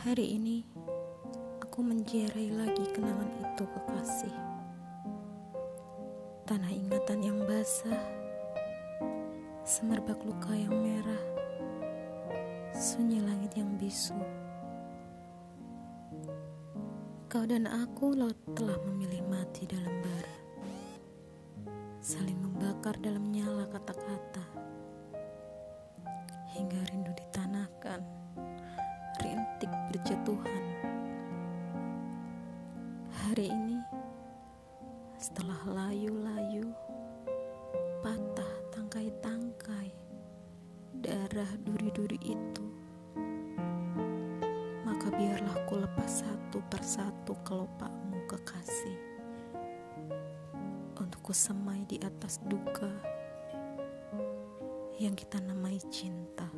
Hari ini aku menjerai lagi kenangan itu kekasih. Tanah ingatan yang basah, semerbak luka yang merah, sunyi langit yang bisu. Kau dan aku telah memilih mati dalam bara, saling membakar dalam nyala kata-kata, rintik berjatuhan. Hari ini, setelah layu-layu, patah tangkai-tangkai, darah duri-duri itu, maka biarlah ku lepas satu persatu kelopakmu kekasih. Untuk ku semai di atas duka yang kita namai cinta.